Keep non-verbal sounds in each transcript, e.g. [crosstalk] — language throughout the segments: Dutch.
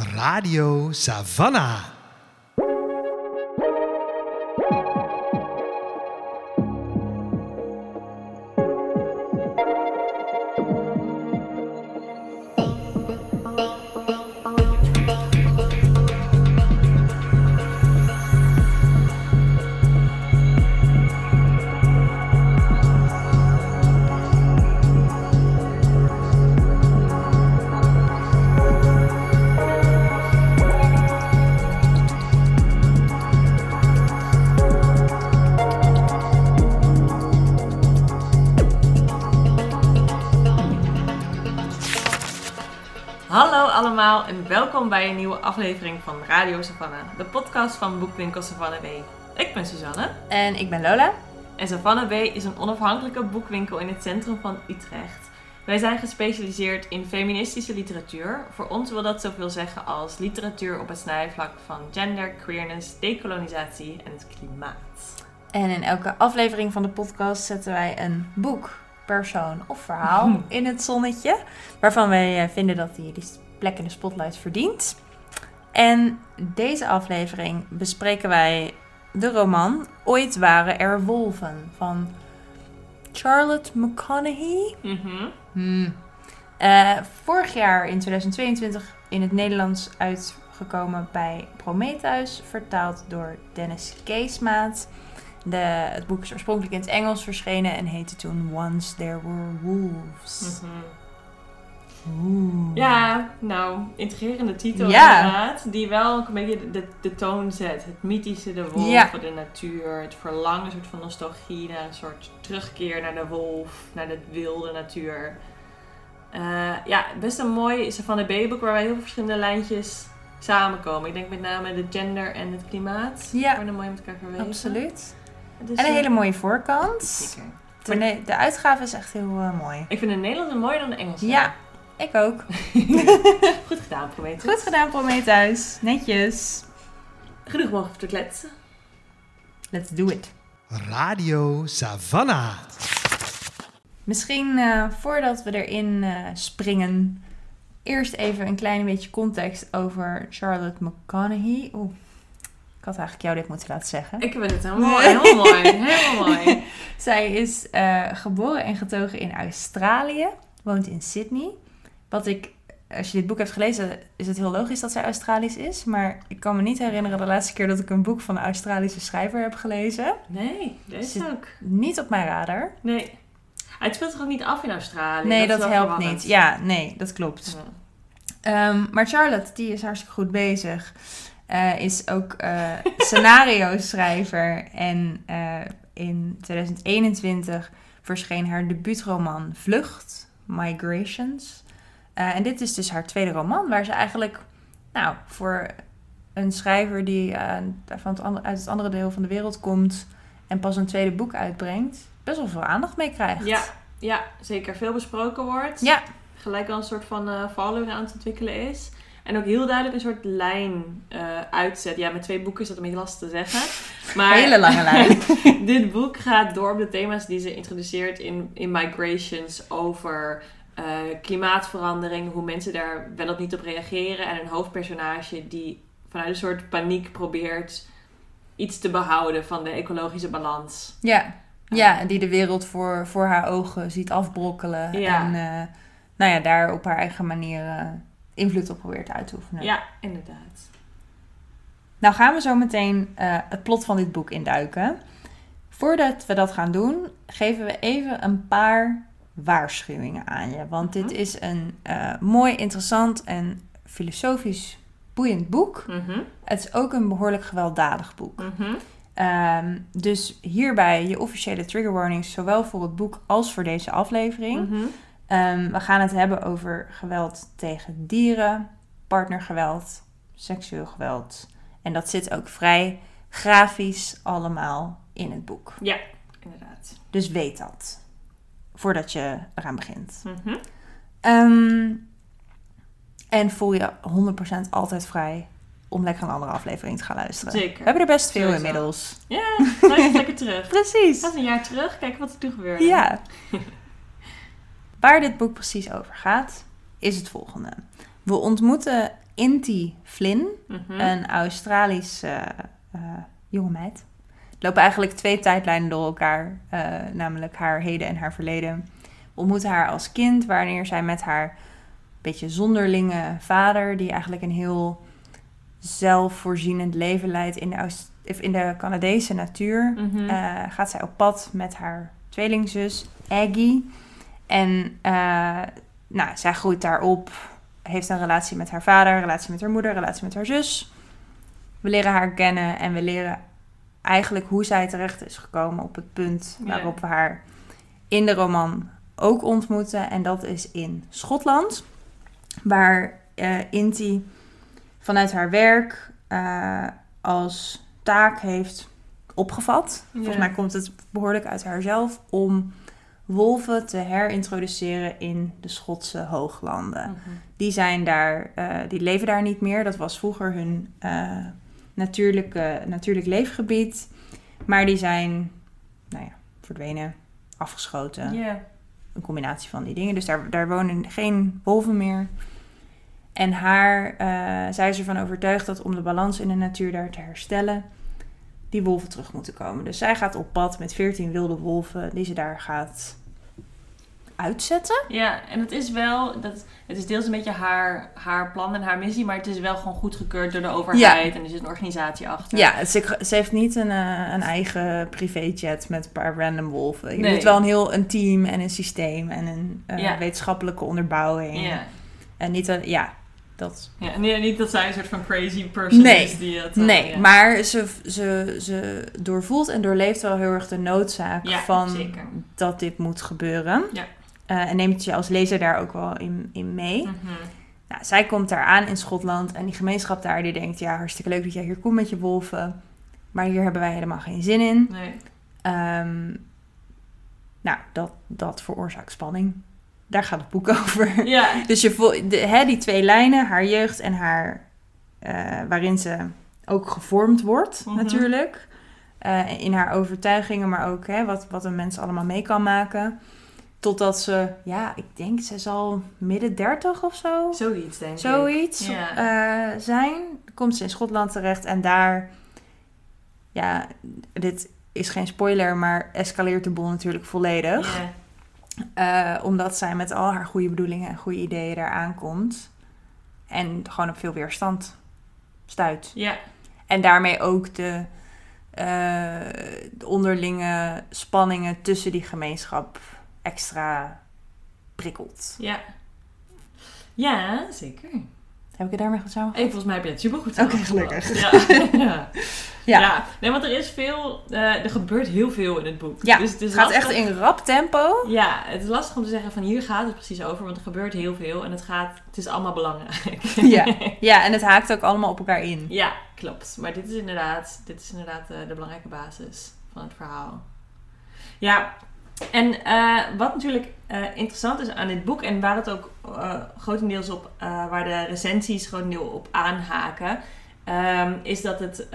Radio Savannah. Welkom bij een nieuwe aflevering van Radio Savannah, de podcast van boekwinkel Savannah B. Ik ben Suzanne En ik ben Lola. en Savannah B is een onafhankelijke boekwinkel in het centrum van Utrecht. Wij zijn gespecialiseerd in feministische literatuur. Voor ons wil dat zoveel zeggen als literatuur op het snijvlak van gender, queerness, decolonisatie en het klimaat. En in elke aflevering van de podcast zetten wij een boek, persoon of verhaal [laughs] in het zonnetje. Waarvan wij eh, vinden dat die plek in de spotlight verdient. En deze aflevering bespreken wij de roman Ooit waren er wolven van Charlotte McConaughey. Hmm. Eh, vorig jaar in 2022 in het Nederlands uitgekomen bij Prometheus, vertaald door Dennis Keesmaat. De, het boek is oorspronkelijk in het Engels verschenen en heette toen Once There Were Wolves. Oeh. Ja, nou, intrigerende titel Ja. inderdaad. Die wel een beetje de, de toon zet. Het mythische, de wolf, Ja. de natuur. Het verlangen, een soort van nostalgie naar een soort terugkeer naar de wolf. Naar de wilde natuur. Eh, ja, best een mooi Savannah B-boek waar wij heel veel verschillende lijntjes samenkomen. Ik denk met name de gender en het klimaat. Ja. Worden mooi met elkaar verweven. Absoluut. Dus, En een hele mooie voorkant. zeker. De, de uitgave is echt heel eh, mooi. Ik vind de Nederlandse mooier dan de Engelse. Ja, ik ook. [laughs] Goed gedaan, Prometheus. Goed gedaan, Prometheus. Netjes. Genoeg mogen te kletsen. Let's do it. Radio Savannah. Misschien eh, voordat we erin eh, springen, eerst even een klein beetje context over Charlotte McConaughey. Oeh, ik had eigenlijk jou dit moeten laten zeggen. Ik vind het heel mooi. Heel mooi. [laughs] Heel mooi. Zij is eh, geboren en getogen in Australië, woont in Sydney. Wat ik, als je dit boek hebt gelezen, is het heel logisch dat zij Australisch is. Maar ik kan me niet herinneren de laatste keer dat ik een boek van een Australische schrijver heb gelezen. Nee, deze Zit- ook. Niet op mijn radar. Nee. Het speelt zich ook niet af in Australië. Nee, is dat, helpt niet. Ja, nee, dat klopt. Ja. Ehm, maar Charlotte, die is hartstikke goed bezig. Eh, is ook eh scenario schrijver. [laughs] En eh, in 2021 verscheen haar debuutroman Vlucht, Migrations. Eh, en dit is dus haar tweede roman, waar ze eigenlijk, nou, voor een schrijver die eh, van het andere, uit het andere deel van de wereld komt en pas een tweede boek uitbrengt, best wel veel aandacht mee krijgt. Ja, ja, zeker veel besproken wordt. Ja, Gelijk al een soort van eh following aan het ontwikkelen is. En ook heel duidelijk een soort lijn uitzet. Ja, met twee boeken is dat een beetje lastig te zeggen. Maar hele lange lijn. [laughs] dit boek gaat door op de thema's die ze introduceert in, in Migrations over eh, klimaatverandering, hoe mensen daar wel of niet op reageren en een hoofdpersonage die vanuit een soort paniek probeert iets te behouden van de ecologische balans. Ja, ja en die de wereld voor, voor haar ogen ziet afbrokkelen. Ja. En eh, nou ja, daar op haar eigen manier eh, invloed op probeert uit te oefenen. Ja, inderdaad. Nou gaan we zo meteen het plot van dit boek induiken. Voordat we dat gaan doen, geven we even een paar waarschuwingen aan je. Want dit Mhm. is een eh, mooi, interessant en filosofisch boeiend boek. Mhm, Het is ook een behoorlijk gewelddadig boek. mhm. Ehm, dus hierbij je officiële trigger warnings, zowel voor het boek als voor deze aflevering. Ehm, we gaan het hebben over geweld tegen dieren, partnergeweld, seksueel geweld. En dat zit ook vrij grafisch allemaal in het boek. Ja, inderdaad. Dus weet dat. Voordat je eraan begint. Mhm. Ehm, en voel je 100% altijd vrij om lekker een andere aflevering te gaan luisteren. Zeker. We hebben er best veel Sowieso. inmiddels. Ja, luister lekker [laughs] terug. Precies. Eens een jaar terug, kijken wat er toen gebeurde. Ja. [laughs] Waar dit boek precies over gaat, is het volgende. We ontmoeten Inti Flynn, Mhm. een Australisch eh, eh, jonge meid. Lopen eigenlijk twee tijdlijnen door elkaar, eh, namelijk haar heden en haar verleden. We ontmoeten haar als kind, wanneer zij met haar beetje zonderlinge vader, die eigenlijk een heel zelfvoorzienend leven leidt in de, in de Canadese natuur, Mhm. eh, gaat zij op pad met haar tweelingzus Aggie. En eh, nou, zij groeit daarop, heeft een relatie met haar vader, een relatie met haar moeder, een relatie met haar zus. We leren haar kennen en we leren eigenlijk hoe zij terecht is gekomen op het punt Ja. waarop we haar in de roman ook ontmoeten. En dat is in Schotland, waar eh Inti vanuit haar werk eh, als taak heeft opgevat. Volgens mij komt het behoorlijk uit haarzelf om wolven te herintroduceren in de Schotse hooglanden. Mhm. Die zijn daar, eh, die leven daar niet meer. Dat was vroeger hun natuurlijke, natuurlijk leefgebied. Maar die zijn, nou ja, verdwenen, afgeschoten. Een combinatie van die dingen. Dus daar, daar wonen geen wolven meer. En haar, eh, zij is ervan overtuigd dat om de balans in de natuur daar te herstellen, die wolven terug moeten komen. Dus zij gaat op pad met 14 wilde wolven die ze daar gaat uitzetten. Ja, en het is wel, dat, het is deels een beetje haar, haar plan en haar missie, maar het is wel gewoon goedgekeurd door de overheid en er zit een organisatie achter. Ja, ze, ze heeft niet een, eh, een eigen privéjet met een paar random wolven. Je Nee. moet wel een heel een team en een systeem en een eh, Ja. wetenschappelijke onderbouwing. Ja. En niet een, ja, dat. ja nee, niet dat zij een soort van crazy person Nee. is die het... eh, Nee, ja. maar ze, ze, ze doorvoelt en doorleeft wel heel erg de noodzaak Ja, van zeker. dat dit moet gebeuren. Ja. Eh, en neemt je als lezer daar ook wel in, in mee. Mhm. Nou, zij komt daar aan in Schotland en die gemeenschap daar die denkt... ja, hartstikke leuk dat jij hier komt met je wolven... maar hier hebben wij helemaal geen zin in. Nee. Ehm, nou, dat, dat veroorzaakt spanning. Daar gaat het boek [laughs] over. Ja. Dus je de, hè, die twee lijnen, haar jeugd en haar... eh, waarin ze ook gevormd wordt, Mhm. natuurlijk. Eh, in haar overtuigingen, maar ook hè, wat, wat een mens allemaal mee kan maken. Totdat ze, ja, ik denk ze zal midden dertig of zo Zoiets, denk ik. zoiets Ja. eh, zijn. Komt ze in Schotland terecht en daar, ja, dit is geen spoiler, maar escaleert de boel natuurlijk volledig. Ja. Eh, omdat zij met al haar goede bedoelingen en goede ideeën daar aankomt. En gewoon op veel weerstand stuit. Ja. En daarmee ook de, eh, de onderlinge spanningen tussen die gemeenschap extra prikkelt. Ja. Ja, zeker. Heb ik het daarmee goed samen? Hey, volgens mij heb je het supergoed Oké, samengevat. gelukkig. Ja. [laughs] ja. Ja. Ja. Nee, want er is veel... eh, er gebeurt heel veel in het boek. Ja, dus het, is gaat lastig- echt in rap tempo. Ja, het is lastig om te zeggen van hier gaat het precies over, want er gebeurt heel veel en het gaat, het is allemaal belangrijk. [laughs] Ja. [laughs] Ja, en het haakt ook allemaal op elkaar in. Ja, klopt. Maar dit is inderdaad, dit is inderdaad eh, de belangrijke basis van het verhaal. Ja, en eh, wat natuurlijk eh, interessant is aan dit boek en waar het ook eh, grotendeels op, waar de recensies grotendeels op aanhaken, ehm, is dat het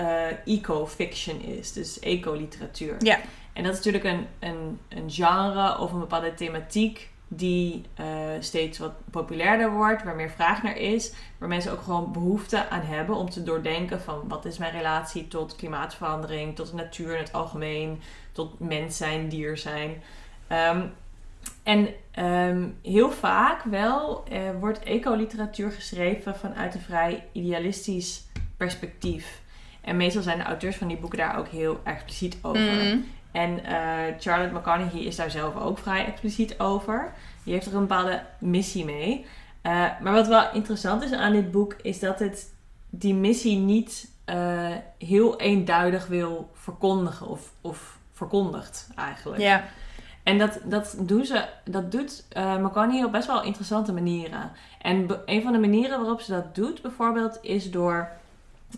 eco-fiction is, dus eco-literatuur. Ja. En dat is natuurlijk een, een, een genre of een bepaalde thematiek die steeds wat populairder wordt, waar meer vraag naar is, waar mensen ook gewoon behoefte aan hebben om te doordenken van wat is mijn relatie tot klimaatverandering, tot de natuur in het algemeen, tot mens zijn, dier zijn. Ehm, en ehm, heel vaak wel eh, wordt ecoliteratuur geschreven vanuit een vrij idealistisch perspectief. En meestal zijn de auteurs van die boeken daar ook heel expliciet over. Mm. En eh, Charlotte McConaughey is daar zelf ook vrij expliciet over. Die heeft er een bepaalde missie mee. Eh, maar wat wel interessant is aan dit boek, is dat het die missie niet heel eenduidig wil verkondigen of, of verkondigt eigenlijk. Ja. En dat, dat, doen ze, dat doet McConaughey op best wel interessante manieren. En een van de manieren waarop ze dat doet, bijvoorbeeld, is door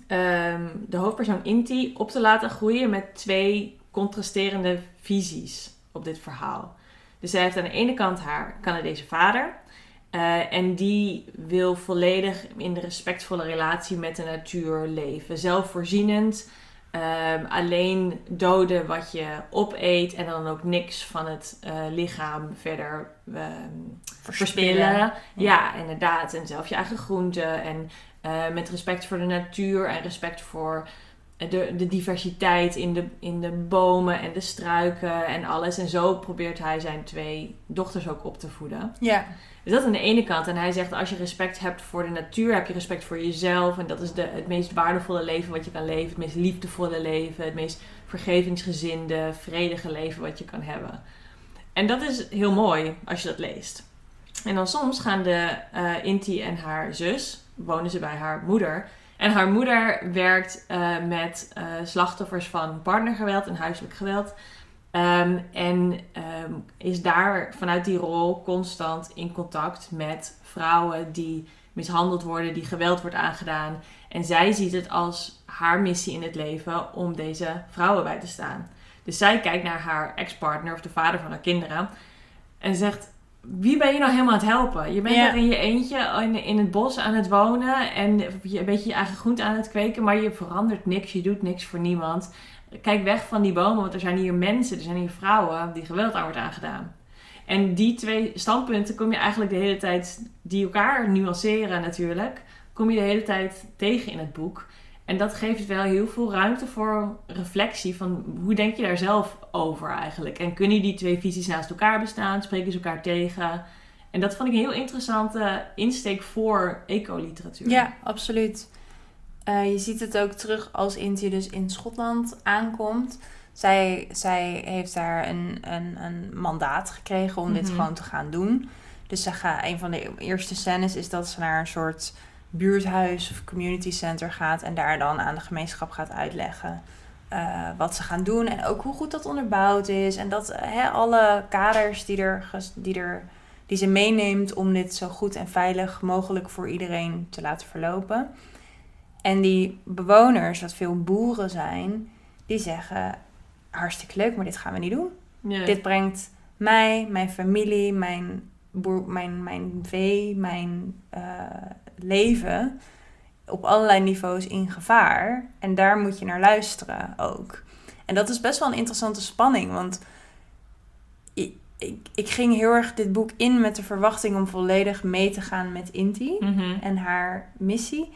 ehm, de hoofdpersoon Inti op te laten groeien met twee contrasterende visies op dit verhaal. Dus zij heeft aan de ene kant haar Canadese vader. eh, en die wil volledig in de respectvolle relatie met de natuur leven. Zelfvoorzienend. Ehm, alleen doden wat je opeet. En dan ook niks van het eh, lichaam verder ehm, verspillen. Ja. inderdaad. En zelf je eigen groenten. En Eh, met respect voor de natuur en respect voor de, de diversiteit in de, in de bomen en de struiken en alles. En zo probeert hij zijn twee dochters ook op te voeden. Ja. Dus dat aan de ene kant. En hij zegt, als je respect hebt voor de natuur, heb je respect voor jezelf. En dat is de, het meest waardevolle leven wat je kan leven. Het meest liefdevolle leven. Het meest vergevingsgezinde, vredige leven wat je kan hebben. En dat is heel mooi als je dat leest. En dan soms gaan de uh, Inti en haar zus, wonen ze bij haar moeder. En haar moeder werkt uh, met uh, slachtoffers van partnergeweld en huiselijk geweld. Um, en um, is daar vanuit die rol constant in contact met vrouwen die mishandeld worden, die geweld wordt aangedaan. En zij ziet het als haar missie in het leven om deze vrouwen bij te staan. Dus zij kijkt naar haar ex-partner of de vader van haar kinderen en zegt: Wie ben je nou helemaal aan het helpen? Je bent Ja. er in je eentje in, in het bos aan het wonen en je, een beetje je eigen groente aan het kweken, maar je verandert niks, je doet niks voor niemand. Kijk weg van die bomen, want er zijn hier mensen, er zijn hier vrouwen die geweld aan wordt aangedaan. En die twee standpunten kom je eigenlijk de hele tijd, die elkaar nuanceren natuurlijk, kom je de hele tijd tegen in het boek. En dat geeft wel heel veel ruimte voor reflectie van hoe denk je daar zelf over eigenlijk. En kunnen die twee visies naast elkaar bestaan? Spreken ze elkaar tegen? En dat vond ik een heel interessante insteek voor ecoliteratuur. Ja, absoluut. Eh, je ziet het ook terug als Inti dus in Schotland aankomt. Zij, zij heeft daar een, een, een mandaat gekregen om dit Mhm. gewoon te gaan doen. Dus ze gaat, een van de eerste scènes is dat ze naar een soort buurthuis of community center gaat. En daar dan aan de gemeenschap gaat uitleggen eh, wat ze gaan doen. En ook hoe goed dat onderbouwd is. En dat alle kaders die, er, die, er, die ze meeneemt om dit zo goed en veilig mogelijk voor iedereen te laten verlopen. En die bewoners, wat veel boeren zijn, die zeggen: hartstikke leuk, maar dit gaan we niet doen. Dit brengt mij, mijn familie, mijn, mijn, mijn vee, mijn eh, leven op allerlei niveaus in gevaar. En daar moet je naar luisteren ook. En dat is best wel een interessante spanning, want ik, ik, ik ging heel erg dit boek in met de verwachting om volledig mee te gaan met Inti Mhm. en haar missie.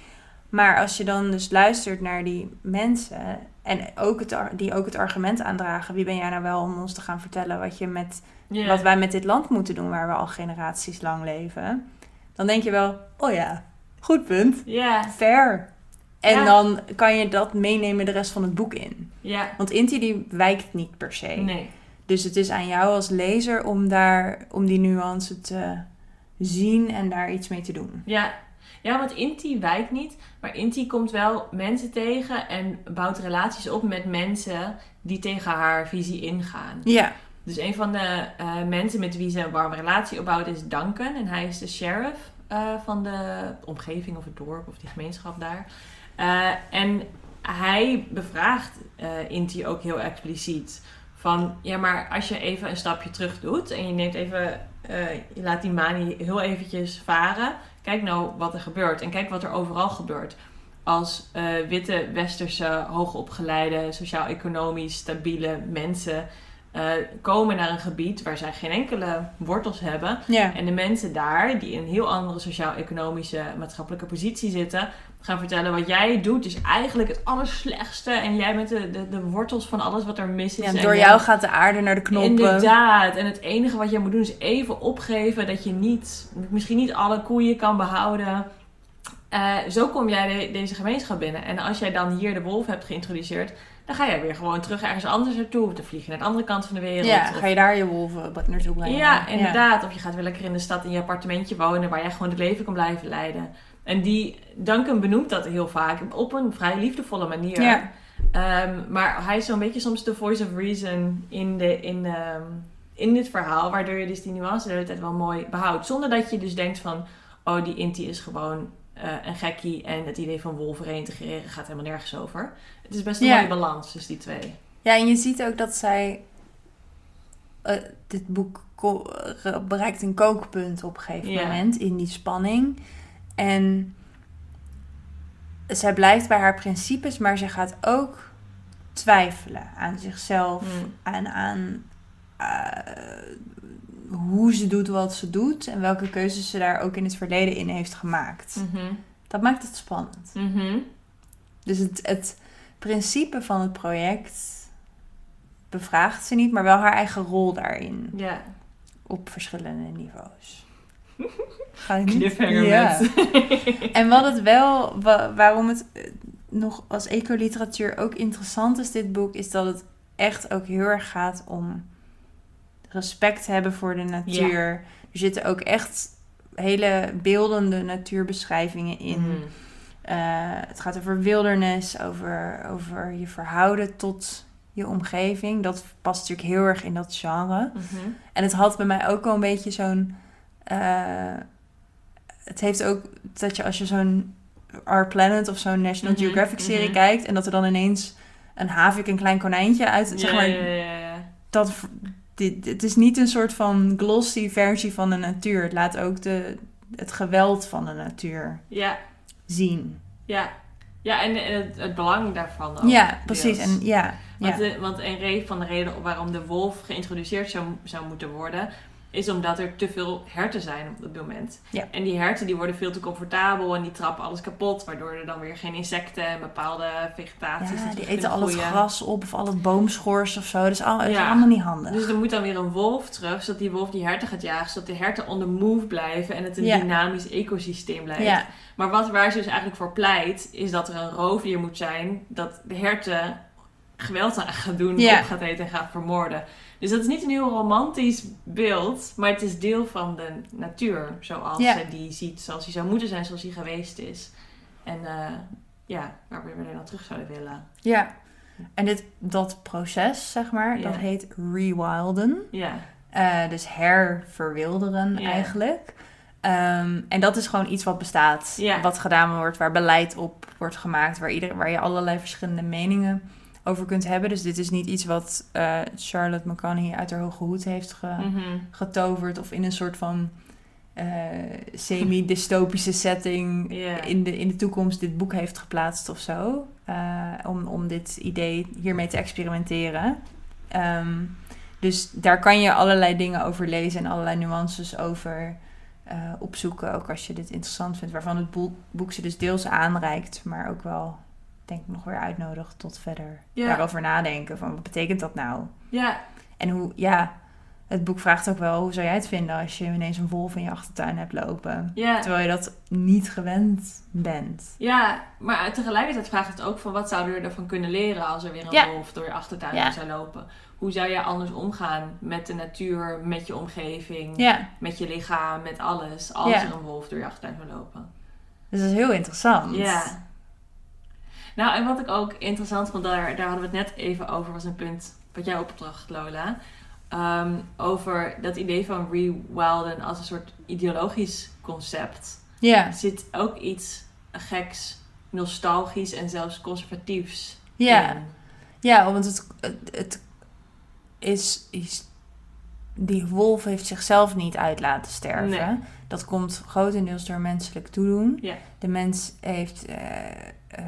Maar als je dan dus luistert naar die mensen en ook het, die ook het argument aandragen: wie ben jij nou wel om ons te gaan vertellen wat, je met, wat wij met dit land moeten doen, waar we al generaties lang leven? Dan denk je wel: oh ja, goed punt, Ja, fair. En Ja. dan kan je dat meenemen de rest van het boek in. ja. Want Inti die wijkt niet per se. Nee. Dus het is aan jou als lezer om, daar, om die nuance te zien en daar iets mee te doen. Ja. Ja, want Inti wijkt niet. Maar Inti komt wel mensen tegen en bouwt relaties op met mensen die tegen haar visie ingaan. Ja, Dus een van de eh, mensen met wie ze een warme relatie opbouwt is Duncan. En hij is de sheriff eh, van de omgeving of het dorp of die gemeenschap daar. Eh, en hij bevraagt Inti ook heel expliciet. Van, ja, maar als je even een stapje terug doet en je neemt even, je laat die manie heel eventjes varen. Kijk nou wat er gebeurt en kijk wat er overal gebeurt. Als eh, witte, westerse, hoogopgeleide, sociaal-economisch stabiele mensen eh, komen naar een gebied waar zij geen enkele wortels hebben. ja. En de mensen daar, die in een heel andere sociaal-economische maatschappelijke positie zitten, gaan vertellen wat jij doet is eigenlijk het allerslechtste. En jij bent de, de, de wortels van alles wat er mis is. ja En door jou gaat de aarde naar de knoppen. Inderdaad. En het enige wat jij moet doen is even opgeven dat je niet, misschien niet alle koeien kan behouden. Eh, zo kom jij de- deze gemeenschap binnen. En als jij dan hier de wolf hebt geïntroduceerd, dan ga jij weer gewoon terug ergens anders naartoe. Dan vlieg je naar de andere kant van de wereld. Ja, Of- ga je daar je wolven naartoe brengen. ja, inderdaad. Of je gaat weer lekker in de stad in je appartementje wonen waar jij gewoon het leven kan blijven leiden. En die Duncan benoemt dat heel vaak op een vrij liefdevolle manier. Ja. Ehm, maar hij is zo'n beetje soms de voice of reason in, de, in, ehm, in dit verhaal, waardoor je dus die nuance de hele tijd wel mooi behoudt. Zonder dat je dus denkt van, oh die Inti is gewoon eh, een gekkie en het idee van wolven reintegreren gaat helemaal nergens over. Het is best een Ja. mooie balans tussen die twee. Ja, en je ziet ook dat zij... eh, dit boek bereikt een kookpunt op een gegeven Ja. moment in die spanning. En zij blijft bij haar principes, maar ze gaat ook twijfelen aan zichzelf Hmm. en aan eh, hoe ze doet wat ze doet en welke keuzes ze daar ook in het verleden in heeft gemaakt. Mhm. Dat maakt het spannend. Mhm. Dus het, het principe van het project bevraagt ze niet, maar wel haar eigen rol daarin. Ja. Op verschillende niveaus. [laughs] Ga niet? Cliffhanger Ja. met. [laughs] En wat het wel, wa- waarom het eh, nog als ecoliteratuur ook interessant is, dit boek, is dat het echt ook heel erg gaat om respect hebben voor de natuur. Er zitten ook echt hele beeldende natuurbeschrijvingen in. Mhm. Eh, het gaat over wildernis, over, over je verhouden tot je omgeving. Dat past natuurlijk heel erg in dat genre. Mhm. En het had bij mij ook wel een beetje zo'n. eh, het heeft ook dat je als je zo'n Our Planet of zo'n National Mhm, Geographic serie mhm. kijkt en dat er dan ineens een havik, een klein konijntje uit. zeg Ja, maar, ja, ja, ja. dat, dit, het is niet een soort van glossy versie van de natuur. Het laat ook de, het geweld van de natuur Ja, zien. ja. Ja, en, het, het belang daarvan ook. ja, precies. deels. En ja, Want, ja. de- want een van de reden waarom de wolf geïntroduceerd zou, zou moeten worden, is omdat er te veel herten zijn op dat moment. Ja. En die herten die worden veel te comfortabel en die trappen alles kapot, waardoor er dan weer geen insecten en bepaalde vegetaties ja, die eten al het gras op of al het boomschors of zo. Dat is, al, dat is Ja. allemaal niet handig. Dus er moet dan weer een wolf terug, zodat die wolf die herten gaat jagen, zodat de herten on the move blijven en het een Ja. dynamisch ecosysteem blijft. ja, Maar wat, waar ze dus eigenlijk voor pleit, is dat er een roofdier moet zijn dat de herten geweld aan gaat doen, op gaat eten en gaat vermoorden. Dus dat is niet een heel romantisch beeld, maar het is deel van de natuur, zoals Ja. ze die ziet, zoals die zou moeten zijn, zoals die geweest is. En eh, ja, waar we weer dan terug zouden willen. ja. En dit, dat proces, zeg maar, dat heet rewilden. Ja, Eh, dus herverwilderen eigenlijk. Ehm, en dat is gewoon iets wat bestaat, wat gedaan wordt, waar beleid op wordt gemaakt, waar, ieder, waar je allerlei verschillende meningen over kunt hebben. Dus dit is niet iets wat eh, Charlotte McConaughey uit haar hoge hoed heeft ge- Mhm. getoverd of in een soort van eh, semi-dystopische setting [laughs] in, de, in de toekomst dit boek heeft geplaatst of zo. eh, om, om dit idee hiermee te experimenteren. Ehm, dus daar kan je allerlei dingen over lezen en allerlei nuances over opzoeken. Ook als je dit interessant vindt. Waarvan het boek, boek ze dus deels aanreikt, maar ook wel, denk ik, nog weer uitnodigt tot verder Ja. daarover nadenken. Van wat betekent dat nou? ja, En hoe, ja, het boek vraagt ook wel, hoe zou jij het vinden als je ineens een wolf in je achtertuin hebt lopen? ja. Terwijl je dat niet gewend bent. Ja, maar tegelijkertijd vraagt het ook van wat zouden we ervan kunnen leren als er weer een Ja. wolf door je achtertuin Ja. zou lopen. Hoe zou je anders omgaan met de natuur, met je omgeving, met je lichaam, met alles, als er een wolf door je achtertuin zou lopen? dus dat is heel interessant. Ja. Nou, en wat ik ook interessant vond, daar, daar hadden we het net even over, was een punt wat jij opdracht, Lola. Ehm, over dat idee van rewilden als een soort ideologisch concept. Ja, Er zit ook iets geks, nostalgisch en zelfs conservatiefs ja. in. ja want het, het, is, is... Die wolf heeft zichzelf niet uit laten sterven. Nee. Dat komt grotendeels door menselijk toedoen. Ja. De mens heeft... eh, eh,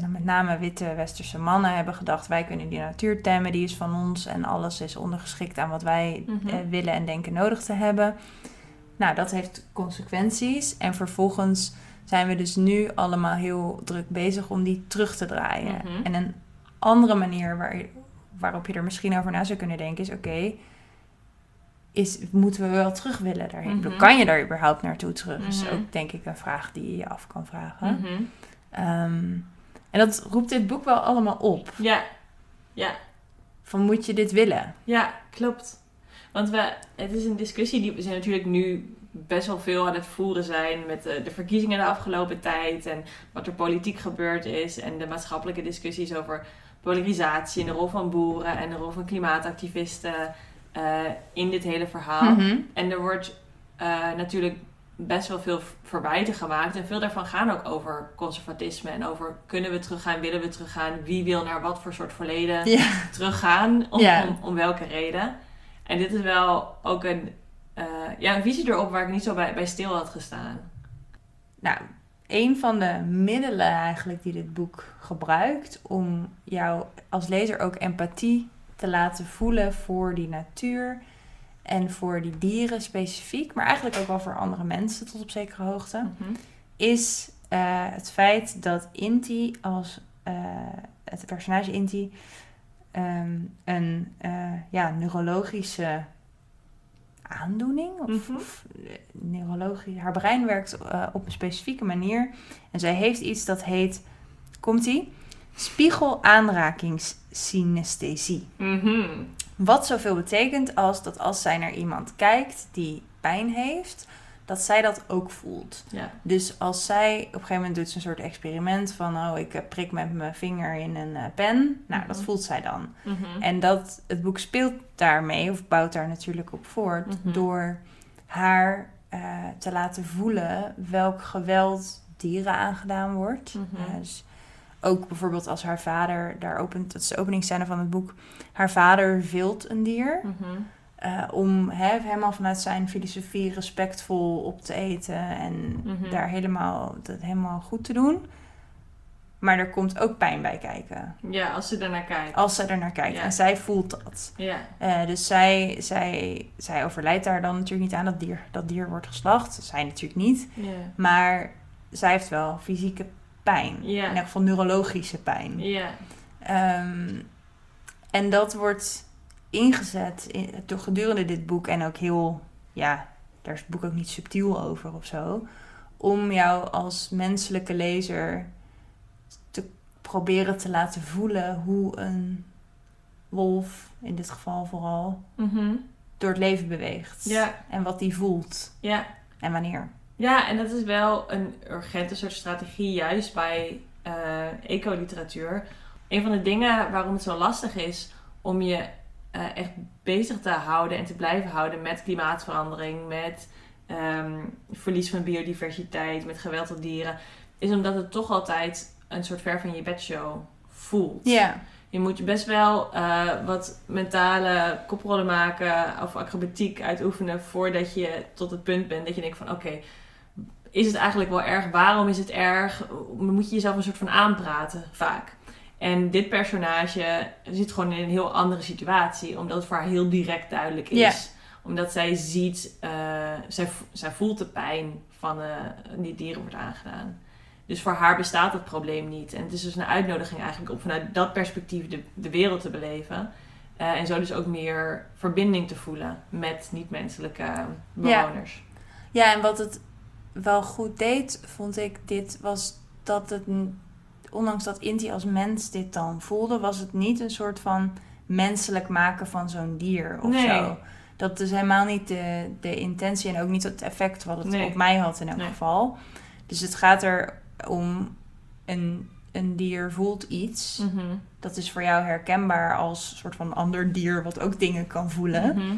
en dan met name witte westerse mannen hebben gedacht... wij kunnen die natuur temmen, die is van ons... en alles is ondergeschikt aan wat wij Mhm. eh, willen en denken nodig te hebben. Nou, dat heeft consequenties. En vervolgens zijn we dus nu allemaal heel druk bezig om die terug te draaien. Mhm. En een andere manier waar, waarop je er misschien over na zou kunnen denken is... oké, is, moeten we wel terug willen daarheen? Mhm. Kan je daar überhaupt naartoe terug? is Mhm. ook denk ik een vraag die je je af kan vragen. Mhm. Ehm, en dat roept dit boek wel allemaal op. Ja, ja, Van moet je dit willen? ja, klopt. Want we, het is een discussie die we zijn natuurlijk nu best wel veel aan het voeren zijn met de, de verkiezingen de afgelopen tijd en wat er politiek gebeurd is en de maatschappelijke discussies over polarisatie en de rol van boeren en de rol van klimaatactivisten eh, in dit hele verhaal. Mhm. En er wordt eh, natuurlijk best wel veel verwijten gemaakt. En veel daarvan gaan ook over conservatisme. En over kunnen we teruggaan, willen we teruggaan? Wie wil naar wat voor soort verleden Ja. teruggaan? Om, Ja. om, om welke reden? En dit is wel ook een, eh, ja, een visie erop waar ik niet zo bij, bij stil had gestaan. Nou, een van de middelen eigenlijk die dit boek gebruikt om jou als lezer ook empathie te laten voelen voor die natuur en voor die dieren specifiek, maar eigenlijk ook wel voor andere mensen tot op zekere hoogte, is eh, het feit dat Inti als eh, het personage Inti ehm, een eh, ja, neurologische aandoening of, Mhm. of eh, neurologisch, haar brein werkt op een specifieke manier en zij heeft iets dat heet, komt ie, spiegelaanrakingssynesthesie. Mhm. Wat zoveel betekent als dat als zij naar iemand kijkt die pijn heeft, dat zij dat ook voelt. Ja. Dus als zij op een gegeven moment doet ze een soort experiment van, oh, ik eh, prik met mijn vinger in een eh, pen. Nou, dat Mhm. voelt zij dan. Mhm. En dat, het boek speelt daarmee, of bouwt daar natuurlijk op voort, Mhm. door haar eh, te laten voelen welk geweld dieren aangedaan wordt. Dus ook bijvoorbeeld als haar vader, daar opent, dat is de openingsscène van het boek, haar vader vilt een dier. Mhm. eh, om hè, helemaal vanuit zijn filosofie respectvol op te eten en Mhm. daar helemaal, dat helemaal goed te doen. Maar er komt ook pijn bij kijken. Ja, als ze daarnaar kijkt. Als zij er naar kijkt. Ja. En zij voelt dat. Ja. Eh, dus zij, zij, zij overlijdt daar dan natuurlijk niet aan. Dat dier, dat dier wordt geslacht. Zij natuurlijk niet. Ja. Maar zij heeft wel fysieke pijn. In elk geval neurologische pijn. Ehm, en dat wordt ingezet in, door gedurende dit boek. En ook heel, ja, daar is het boek ook niet subtiel over of zo. Om jou als menselijke lezer te proberen te laten voelen hoe een wolf, in dit geval vooral, Mhm. door het leven beweegt. En wat die voelt en wanneer. Ja, en dat is wel een urgente soort strategie, juist bij eh ecoliteratuur. Een van de dingen waarom het zo lastig is om je eh, echt bezig te houden en te blijven houden met klimaatverandering, met ehm, verlies van biodiversiteit, met geweld op dieren, is omdat het toch altijd een soort ver van je bedshow voelt. Ja, Je moet best wel eh, wat mentale koprollen maken of acrobatiek uitoefenen voordat je tot het punt bent dat je denkt van oké, is het eigenlijk wel erg? Waarom is het erg? Moet je jezelf een soort van aanpraten vaak. En dit personage zit gewoon in een heel andere situatie, omdat het voor haar heel direct duidelijk is. Ja. Omdat zij ziet, eh, zij, zij voelt de pijn van eh, die dieren wordt aangedaan. Dus voor haar bestaat het probleem niet. En het is dus een uitnodiging eigenlijk om vanuit dat perspectief de, de wereld te beleven. Eh, en zo dus ook meer verbinding te voelen met niet-menselijke bewoners. Ja, en wat het wel goed deed, vond ik, dit was dat het, ondanks dat Inti als mens dit dan voelde, was het niet een soort van menselijk maken van zo'n dier of Nee. zo. Dat is helemaal niet de, de intentie en ook niet het effect wat het Nee. op mij had in elk Nee. geval. Dus het gaat er om een, een dier voelt iets. Mhm. Dat is voor jou herkenbaar als een soort van ander dier wat ook dingen kan voelen. Mhm.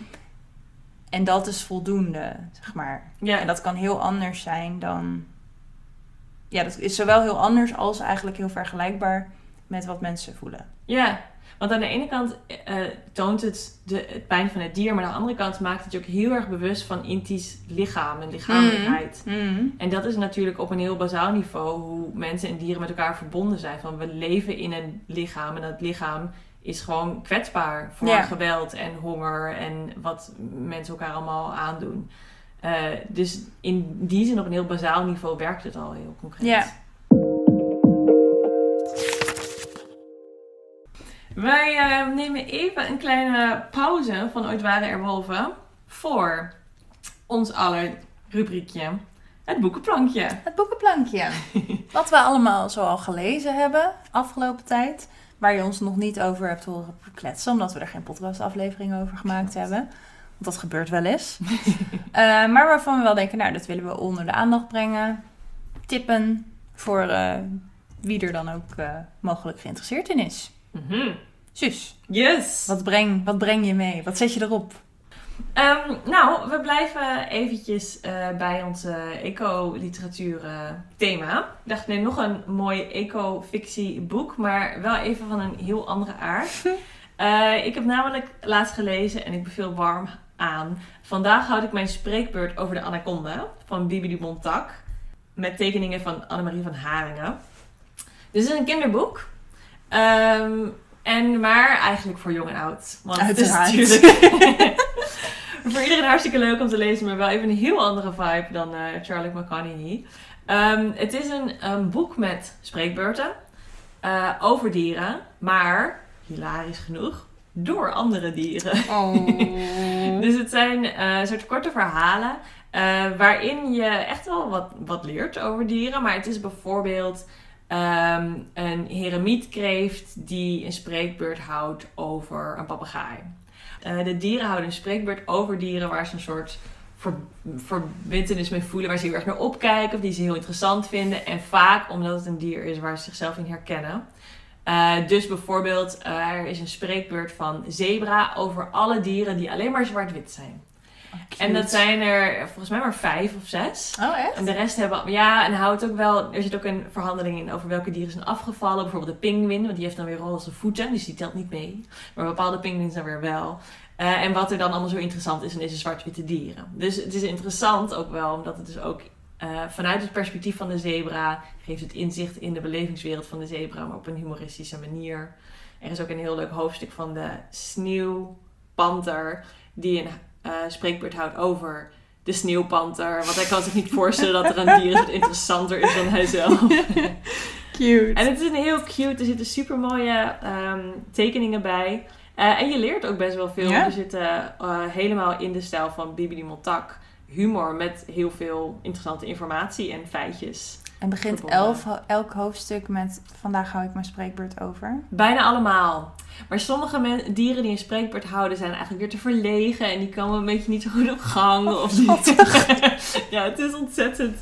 En dat is voldoende, zeg maar. Ja, En dat kan heel anders zijn dan. Ja, dat is zowel heel anders als eigenlijk heel vergelijkbaar met wat mensen voelen. ja, want aan de ene kant eh, toont het de, het pijn van het dier, maar aan de andere kant maakt het je ook heel erg bewust van Inti's lichaam en lichamelijkheid. En dat is natuurlijk op een heel bazaal niveau hoe mensen en dieren met elkaar verbonden zijn. Van we leven in een lichaam en dat lichaam is gewoon kwetsbaar voor Ja. geweld en honger en wat mensen elkaar allemaal aandoen. Eh, dus in die zin op een heel bazaal niveau werkt het al heel concreet. Ja. Wij eh, nemen even een kleine pauze van Ooit waren er wolven voor ons aller rubriekje, het boekenplankje. Het boekenplankje. [laughs] wat we allemaal zo al gelezen hebben afgelopen tijd. Waar je ons nog niet over hebt horen kletsen. Omdat we er geen podcastaflevering over gemaakt hebben. Want dat gebeurt wel eens. [laughs] Eh, maar waarvan we wel denken, nou dat willen we onder de aandacht brengen. Tippen voor eh, wie er dan ook eh, mogelijk geïnteresseerd in is. Mhm. Sus, Yes! wat breng, wat breng je mee? Wat zet je erop? Ehm, nou, we blijven eventjes eh, bij ons eh, eco-literatuur eh, thema. Ik dacht, nee, nog een mooi eco-fictieboek, maar wel even van een heel andere aard. [laughs] Ik heb namelijk laatst gelezen en ik beveel warm aan. Vandaag houd ik mijn spreekbeurt over de anaconda van Bibi du Montac. Met tekeningen van Annemarie van Haringen. Dit is een kinderboek. Ehm, en maar eigenlijk voor jong en oud. Want het is Uiteraard. natuurlijk [laughs] [laughs] voor iedereen hartstikke leuk om te lezen, maar wel even een heel andere vibe dan eh Charlotte McConaughey. Ehm, het is een, een boek met spreekbeurten eh, over dieren, maar hilarisch genoeg door andere dieren. Oh. [laughs] Dus het zijn eh, soort korte verhalen waarin je echt wel wat, wat leert over dieren. Maar het is bijvoorbeeld ehm, een heremietkreeft die een spreekbeurt houdt over een papegaai. Eh, de dieren houden een spreekbeurt over dieren waar ze een soort ver, verbindenis mee voelen, waar ze heel erg naar opkijken of die ze heel interessant vinden. En vaak omdat het een dier is waar ze zichzelf in herkennen. Uh, dus bijvoorbeeld, er is een spreekbeurt van zebra over alle dieren die alleen maar zwart-wit zijn. En dat zijn er volgens mij maar vijf of zes. Oh, echt? En de rest hebben... Ja, en houdt ook wel... Er zit ook een verhandeling in over welke dieren zijn afgevallen. Bijvoorbeeld de pinguïn, want die heeft dan weer roze voeten. Dus die telt niet mee. Maar bepaalde pinguïns dan weer wel. Uh, en wat er dan allemaal zo interessant is, dan is de zwart-witte dieren. Dus het is interessant ook wel, omdat het dus ook uh, vanuit het perspectief van de zebra geeft het inzicht in de belevingswereld van de zebra, maar op een humoristische manier. Er is ook een heel leuk hoofdstuk van de sneeuwpanter, die een uh, spreekbeurt houdt over de sneeuwpanter. Want hij kan zich niet voorstellen dat er een dier is dat interessanter is dan hij zelf. [laughs] Cute. En het is een heel cute, er zitten super mooie um, tekeningen bij. Uh, en je leert ook best wel veel. Er zitten uh, helemaal in de stijl van Bibi Montak humor met heel veel interessante informatie en feitjes. En begint elf, elk hoofdstuk met vandaag hou ik mijn spreekbeurt over. Bijna allemaal. Maar sommige men- dieren die een spreekbeurt houden zijn eigenlijk weer te verlegen en die komen een beetje niet zo goed op gang. Of [laughs] niet. [laughs] ja, het is ontzettend.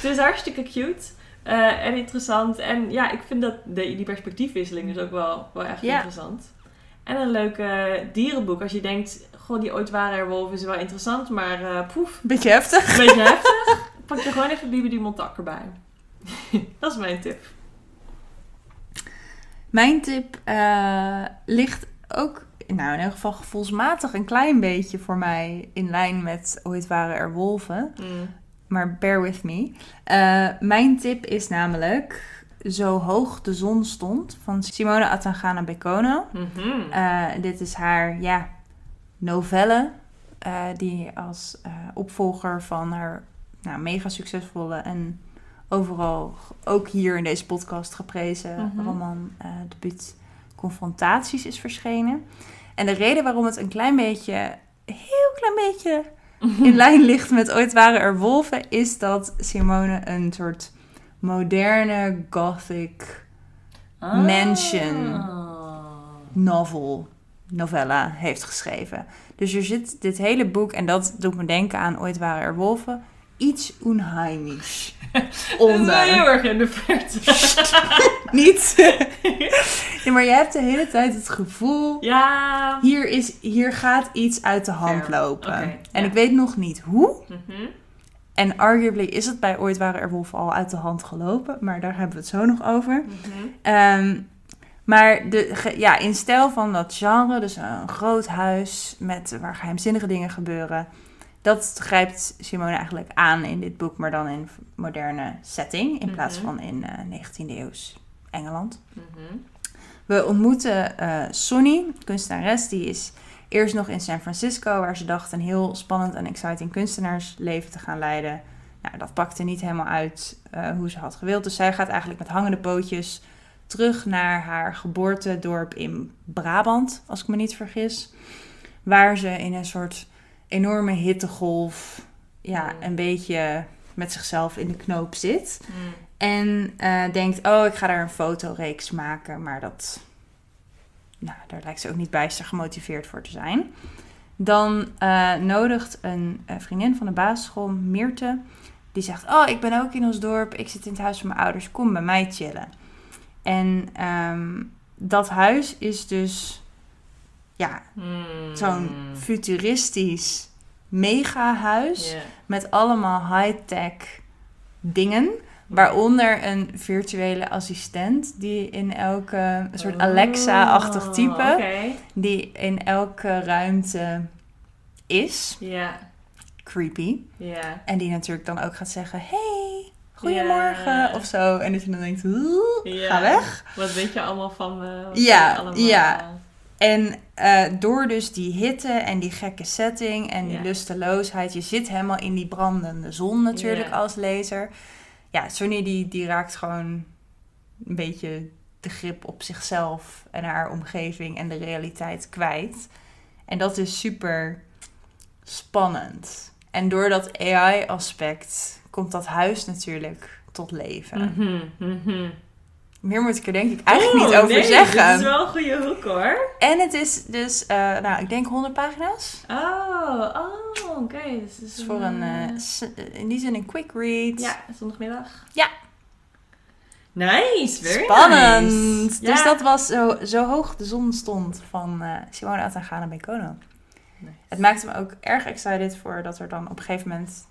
Het is hartstikke cute. uh, en interessant. En ja, ik vind dat de, die perspectiefwisseling is ook wel, wel echt Ja. interessant. En een leuk eh, dierenboek. Als je denkt, goh, die ooit waren er wolven is wel interessant, maar eh, poef, Beetje heftig. beetje heftig. Pak er gewoon even Bibi die Montak erbij. [laughs] dat is mijn tip. Mijn tip eh, ligt ook, nou in elk geval gevoelsmatig, een klein beetje voor mij in lijn met ooit waren er wolven. Mm. Maar bear with me. Eh, mijn tip is namelijk Zo hoog de zon stond van Simone Atangana Bekono. Mhm. Eh, dit is haar ja, novelle die als opvolger van haar nou, mega succesvolle en overal ook hier in deze podcast geprezen Mhm. roman eh debuut Confrontaties is verschenen. En de reden waarom het een klein beetje, heel klein beetje [laughs] in lijn ligt met Ooit waren er wolven, is dat Simone een soort moderne gothic Mansion. Ah. novel, novella heeft geschreven. Dus er zit dit hele boek, en dat doet me denken aan Ooit waren er wolven, iets unheimisch [laughs] Dat is onder. heel erg in de verte. [laughs] Niet? [laughs] ja, maar je hebt de hele tijd het gevoel, ja. hier, is, hier gaat iets uit de hand Fair. lopen. Oké, en ja. ik weet nog niet hoe. Mhm. En arguably is het bij Ooit waren er wolven al uit de hand gelopen, maar daar hebben we het zo nog over. Mhm. Ehm, maar de, ja, in stijl van dat genre, dus een groot huis met, waar geheimzinnige dingen gebeuren. Dat grijpt Simone eigenlijk aan in dit boek, maar dan in moderne setting. In plaats Mhm. van in eh 19e eeuws Engeland. Mhm. We ontmoeten eh Sonny, kunstenares. Die is eerst nog in San Francisco, waar ze dacht een heel spannend en exciting kunstenaarsleven te gaan leiden. Nou, dat pakte niet helemaal uit eh, hoe ze had gewild. Dus zij gaat eigenlijk met hangende pootjes terug naar haar geboortedorp in Brabant, als ik me niet vergis. Waar ze in een soort enorme hittegolf, ja, Mm. een beetje met zichzelf in de knoop zit. Mm. En eh, denkt, oh, ik ga daar een fotoreeks maken. Maar dat, nou, daar lijkt ze ook niet bijster gemotiveerd voor te zijn. Dan eh, nodigt een eh, vriendin van de basisschool, Meerte, die zegt, oh, ik ben ook in ons dorp. Ik zit in het huis van mijn ouders. Kom bij mij chillen. En ehm, dat huis is dus, ja, Mm. zo'n futuristisch megahuis Ja. met allemaal high-tech dingen. Waaronder een virtuele assistent die in elke een soort Alexa-achtig type, Oh, die in elke ruimte is. Ja. Creepy. Ja. En die natuurlijk dan ook gaat zeggen: Hey, goedemorgen Ja. of zo. En dat je dan denkt: "Oeh, Ja. ga weg. Wat weet je allemaal van me? Wat Ja, allemaal? ja. En eh, door dus die hitte en die gekke setting en die Ja. lusteloosheid, je zit helemaal in die brandende zon natuurlijk Ja. als lezer. ja, Sonny die, die raakt gewoon een beetje de grip op zichzelf en haar omgeving en de realiteit kwijt. En dat is super spannend. En door dat AI-aspect komt dat huis natuurlijk tot leven. Mhm, mhm. Meer moet ik er denk ik eigenlijk Oeh, niet over nee, zeggen. Dat is wel een goede hoek hoor. En het is dus, eh, nou, ik denk 100 pagina's. Oh, oh oké. Dus het Dus voor een, eh, s- in die zin een quick read. ja, zondagmiddag. Ja. Nice, very Spannend! nice. Dus Ja. dat was zo, zo hoog de zon stond van eh Simone Atangana Bekono. Nice. Het maakte me ook erg excited voor dat er dan op een gegeven moment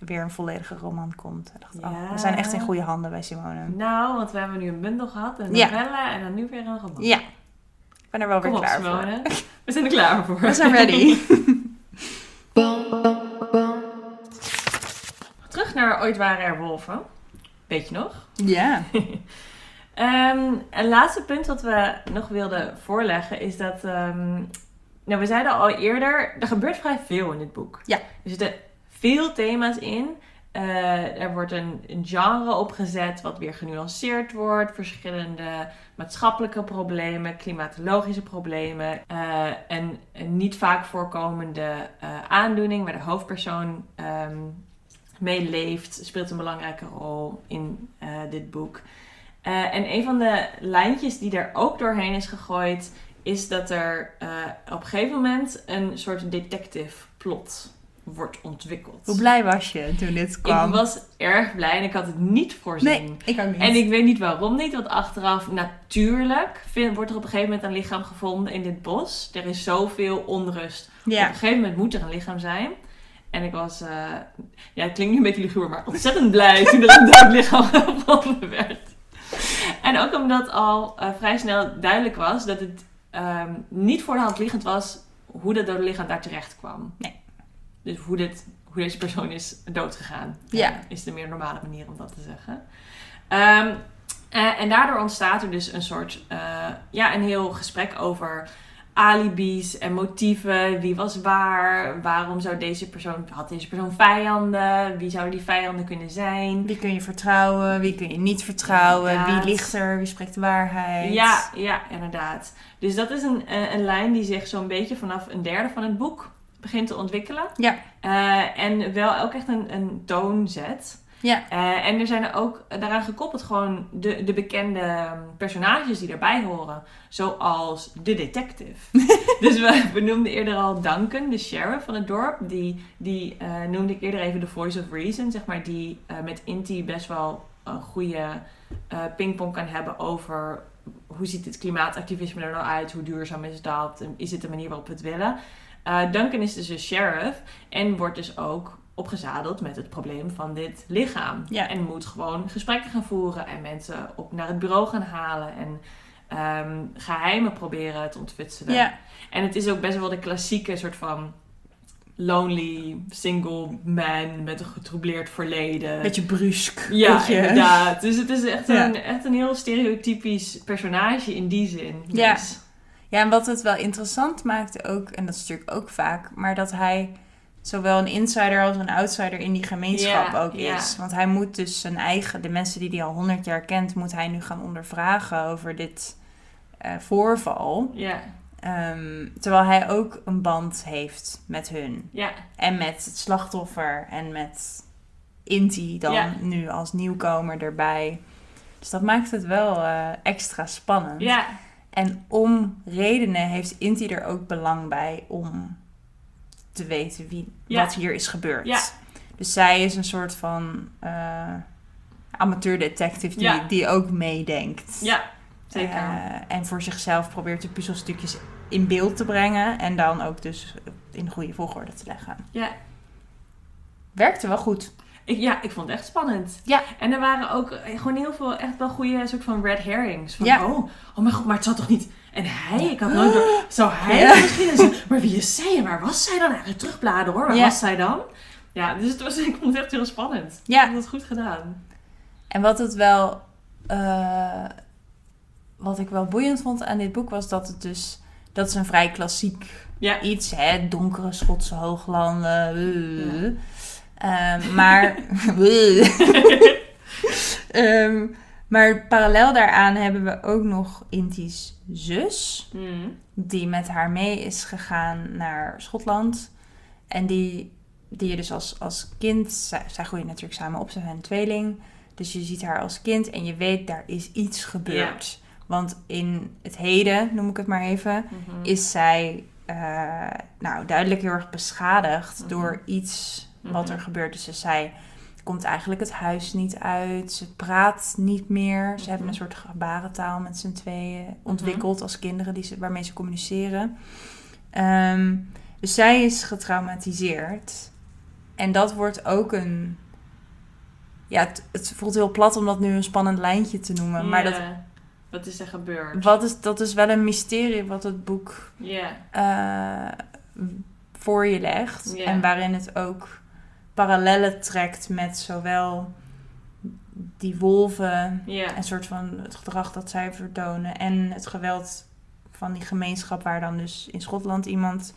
weer een volledige roman komt. Ik dacht, oh, we zijn echt in goede handen bij Simone. Nou, want we hebben nu een bundel gehad, een Ja. novelle en dan nu weer een roman. Ja, ik ben er wel weer op, klaar voor. [laughs] We zijn er klaar voor. We zijn ready. [laughs] Terug naar Ooit waren er wolven. Weet je nog? ja. [laughs] Ehm, een laatste punt wat we nog wilden voorleggen is dat... ehm, nou, we zeiden al eerder, er gebeurt vrij veel in dit boek. Ja. Er zitten veel thema's in. Eh, er wordt een, genre opgezet wat weer genuanceerd wordt. Verschillende maatschappelijke problemen, klimatologische problemen. eh, en een niet vaak voorkomende eh, aandoening waar de hoofdpersoon ehm mee leeft, speelt een belangrijke rol in dit boek. En een van de lijntjes die er ook doorheen is gegooid, is dat er op een gegeven moment een soort detective plot wordt ontwikkeld. Hoe blij was je toen dit kwam? Ik was erg blij en ik had het niet voorzien. Nee, ik ook niet. En ik weet niet waarom niet, want achteraf natuurlijk vind- wordt er op een gegeven moment een lichaam gevonden in dit bos. Er is zoveel onrust. Op een gegeven moment moet er een lichaam zijn. En ik was, eh, ja het klinkt nu een beetje luguur, maar ontzettend blij [laughs] toen er een dood lichaam [laughs] gevonden werd. En ook omdat al eh, vrij snel duidelijk was dat het ehm, niet voor de hand liggend was hoe dat dode lichaam daar terecht kwam. Nee. Dus hoe, dit, hoe deze persoon is doodgegaan. Ja. Eh, is de meer normale manier om dat te zeggen. Ehm, eh, en daardoor ontstaat er dus een soort, eh, ja, een heel gesprek over alibis en motieven. Wie was waar? Waarom zou deze persoon, had deze persoon vijanden? Wie zouden die vijanden kunnen zijn? Wie kun je vertrouwen, wie kun je niet vertrouwen, Inderdaad. wie ligt er, wie spreekt de waarheid. Ja, ja, inderdaad. Dus dat is een, een lijn die zich zo'n beetje vanaf een derde van het boek begint te ontwikkelen. Ja. Eh, en wel ook echt een, een toon zet. Ja. Eh, en er zijn er ook daaraan gekoppeld gewoon de, de bekende personages die erbij horen. Zoals de detective. [laughs] dus we, we noemden eerder al Duncan, de sheriff van het dorp. Die, die eh, noemde ik eerder even de voice of reason. Zeg maar, die met Inti best wel een goede pingpong kan hebben over... Hoe ziet het klimaatactivisme er nou uit? Hoe duurzaam is dat? Is het de manier waarop we het willen? Eh, Duncan is dus een sheriff en wordt dus ook opgezadeld met het probleem van dit lichaam. Ja. En moet gewoon gesprekken gaan voeren en mensen op naar het bureau gaan halen en ehm, geheimen proberen te ontfutselen. Ja. En het is ook best wel de klassieke soort van lonely single man met een getroubleerd verleden. Beetje brusk. ja, beetje- inderdaad. Dus het is echt, Ja. een, echt een heel stereotypisch personage in die zin. Ja. Dus, Ja, en wat het wel interessant maakte ook, en dat is natuurlijk ook vaak, maar dat hij zowel een insider als een outsider in die gemeenschap Ja, ook ja. is. Want hij moet dus zijn eigen, de mensen die hij al honderd jaar kent, moet hij nu gaan ondervragen over dit eh, voorval. ja, Ehm, terwijl hij ook een band heeft met hun. ja, En met het slachtoffer en met Inti dan Ja. nu als nieuwkomer erbij. Dus dat maakt het wel eh, extra spannend. ja, En om redenen heeft Inti er ook belang bij om te weten wie, Ja. wat hier is gebeurd. Ja. Dus zij is een soort van eh amateur-detective die, Ja. die ook meedenkt. ja, zeker. Eh, en voor zichzelf probeert de puzzelstukjes in beeld te brengen. En dan ook dus in de goede volgorde te leggen. ja. Werkte wel goed. Ik, ja, ik vond het echt spannend. Ja. En er waren ook eh, gewoon heel veel echt wel goede soort van red herrings. Van, Ja. oh, oh mijn god, maar het zat toch niet... En hij, ik had nooit door... [gasps] Zou hij Ja. misschien... [laughs] Maar wie is zij en waar was zij dan? Eigenlijk terugbladeren hoor, waar Ja. was zij dan? Ja, dus het was, [laughs] ik vond het echt heel spannend. Ja. Ik vond het goed gedaan. En wat het wel. eh, wat ik wel boeiend vond aan dit boek was dat het dus. Dat is een vrij klassiek Ja. iets, hè? Donkere Schotse hooglanden. eh. Ehm, maar. [laughs] Ehm, maar parallel daaraan hebben we ook nog Inti's zus. Mm. Die met haar mee is gegaan naar Schotland. En die, die je dus als, als kind... Zij, zij groeien natuurlijk samen op, ze zijn een tweeling. Dus je ziet haar als kind en je weet, daar is iets gebeurd. Want in het heden, noem ik het maar even... Mhm. is zij eh, nou, duidelijk heel erg beschadigd Mhm. door iets wat Mhm. er gebeurt. Dus zij komt eigenlijk het huis niet uit. Ze praat niet meer. Ze hebben een Mhm. soort gebarentaal met z'n tweeën ontwikkeld als kinderen die ze, waarmee ze communiceren. Ehm, dus zij is getraumatiseerd. En dat wordt ook een... Ja, het, het voelt heel plat om dat nu een spannend lijntje te noemen. Maar dat. Wat is er gebeurd? wat is, dat is wel een mysterie wat het boek eh, voor je legt. En waarin het ook parallellen trekt met zowel die wolven, Ja. een soort van het gedrag dat zij vertonen, en het geweld van die gemeenschap waar dan dus in Schotland iemand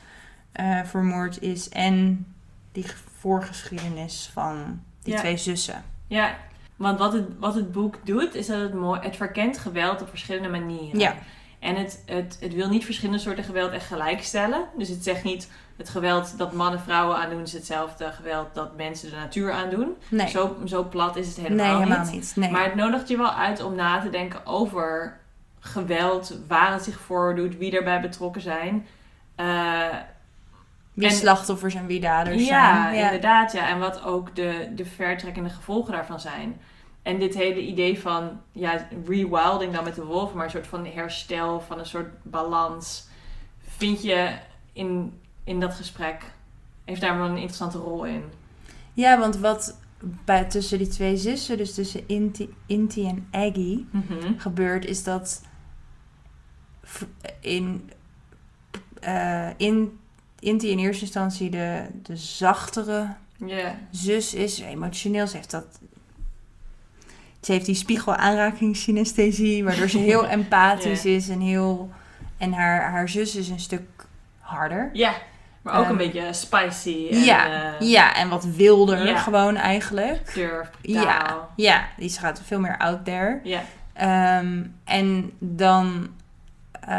eh, vermoord is, en die voorgeschiedenis van die Ja. twee zussen. Ja, want wat het, wat het boek doet, is dat het, mooi, het verkent geweld op verschillende manieren. Ja. En het, het, het wil niet verschillende soorten geweld echt gelijkstellen. Dus het zegt niet het geweld dat mannen vrouwen aandoen is hetzelfde geweld dat mensen de natuur aandoen. Nee, Zo, zo plat is het nee helemaal, helemaal niet. niet. Nee. Maar het nodigt je wel uit om na te denken over geweld, waar het zich voordoet, wie erbij betrokken zijn. Eh, wie en- slachtoffers en wie daders ja, zijn. inderdaad. Ja. En wat ook de, de vertrekkende gevolgen daarvan zijn. En dit hele idee van ja, rewilding dan met de wolven, maar een soort van herstel van een soort balans. Vind je in, in dat gesprek, heeft daar wel een interessante rol in? Ja, want wat bij, tussen die twee zussen, dus tussen Inti, Inti en Aggie, gebeurt, is dat in, eh, in Inti in eerste instantie de, de zachtere zus is, emotioneel. Ze heeft dat. Ze heeft die spiegelaanrakingssynesthesie, waardoor ze heel [laughs] empathisch is en heel. En haar, haar zus is een stuk harder. ja maar ook Ehm, een beetje spicy en ja, eh, ja, en wat wilder ja. gewoon eigenlijk. durf, Ja, ja, die gaat veel meer out there. Ja. Ehm, en dan, eh,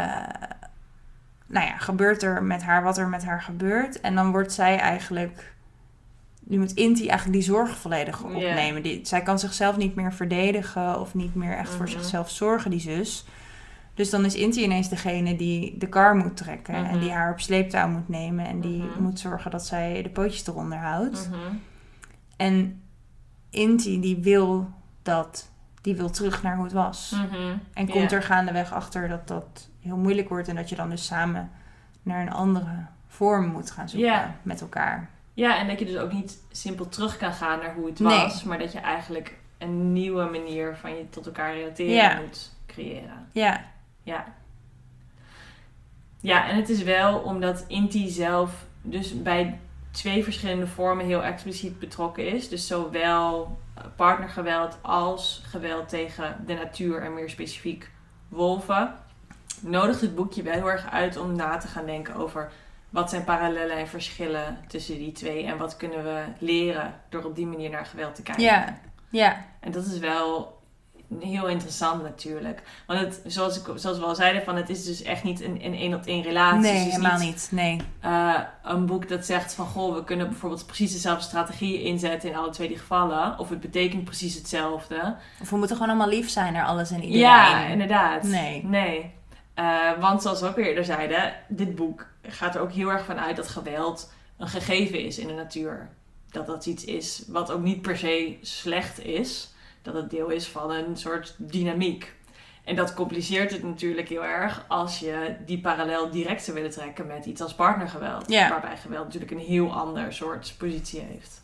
nou ja, gebeurt er met haar wat er met haar gebeurt. En dan wordt zij eigenlijk, nu moet Inti eigenlijk die zorg volledig opnemen. Die, zij kan zichzelf niet meer verdedigen of niet meer echt voor Mhm. zichzelf zorgen, die zus. Dus dan is Inti ineens degene die de kar moet trekken en Mhm. die haar op sleeptouw moet nemen en die Mhm. moet zorgen dat zij de pootjes eronder houdt. Mhm. En Inti die wil dat, die wil terug naar hoe het was. Mhm. En komt er gaandeweg achter dat dat heel moeilijk wordt en dat je dan dus samen naar een andere vorm moet gaan zoeken met elkaar. Ja, en dat je dus ook niet simpel terug kan gaan naar hoe het Nee. was, maar dat je eigenlijk een nieuwe manier van je tot elkaar relateren Ja. moet creëren. Ja, Ja. Ja, en het is wel omdat Inti zelf dus bij twee verschillende vormen heel expliciet betrokken is. Dus zowel partnergeweld als geweld tegen de natuur en meer specifiek wolven. Nodigt het boekje wel heel erg uit om na te gaan denken over wat zijn parallellen en verschillen tussen die twee en wat kunnen we leren door op die manier naar geweld te kijken. ja, ja, En dat is wel heel interessant natuurlijk. Want het, zoals, ik, zoals we al zeiden, van, het is dus echt niet een een één op één relatie. nee, is helemaal niet. Nee, eh, een boek dat zegt van goh, we kunnen bijvoorbeeld precies dezelfde strategie inzetten in alle twee die gevallen. Of het betekent precies hetzelfde. of we moeten gewoon allemaal lief zijn naar alles en iedereen. Ja, inderdaad. Nee. Nee. Eh, want zoals we ook eerder zeiden, dit boek gaat er ook heel erg van uit dat geweld een gegeven is in de natuur. Dat dat iets is wat ook niet per se slecht is. Dat het deel is van een soort dynamiek. En dat compliceert het natuurlijk heel erg als je die parallel direct zou willen trekken met iets als partnergeweld. Waarbij geweld natuurlijk een heel ander soort positie heeft.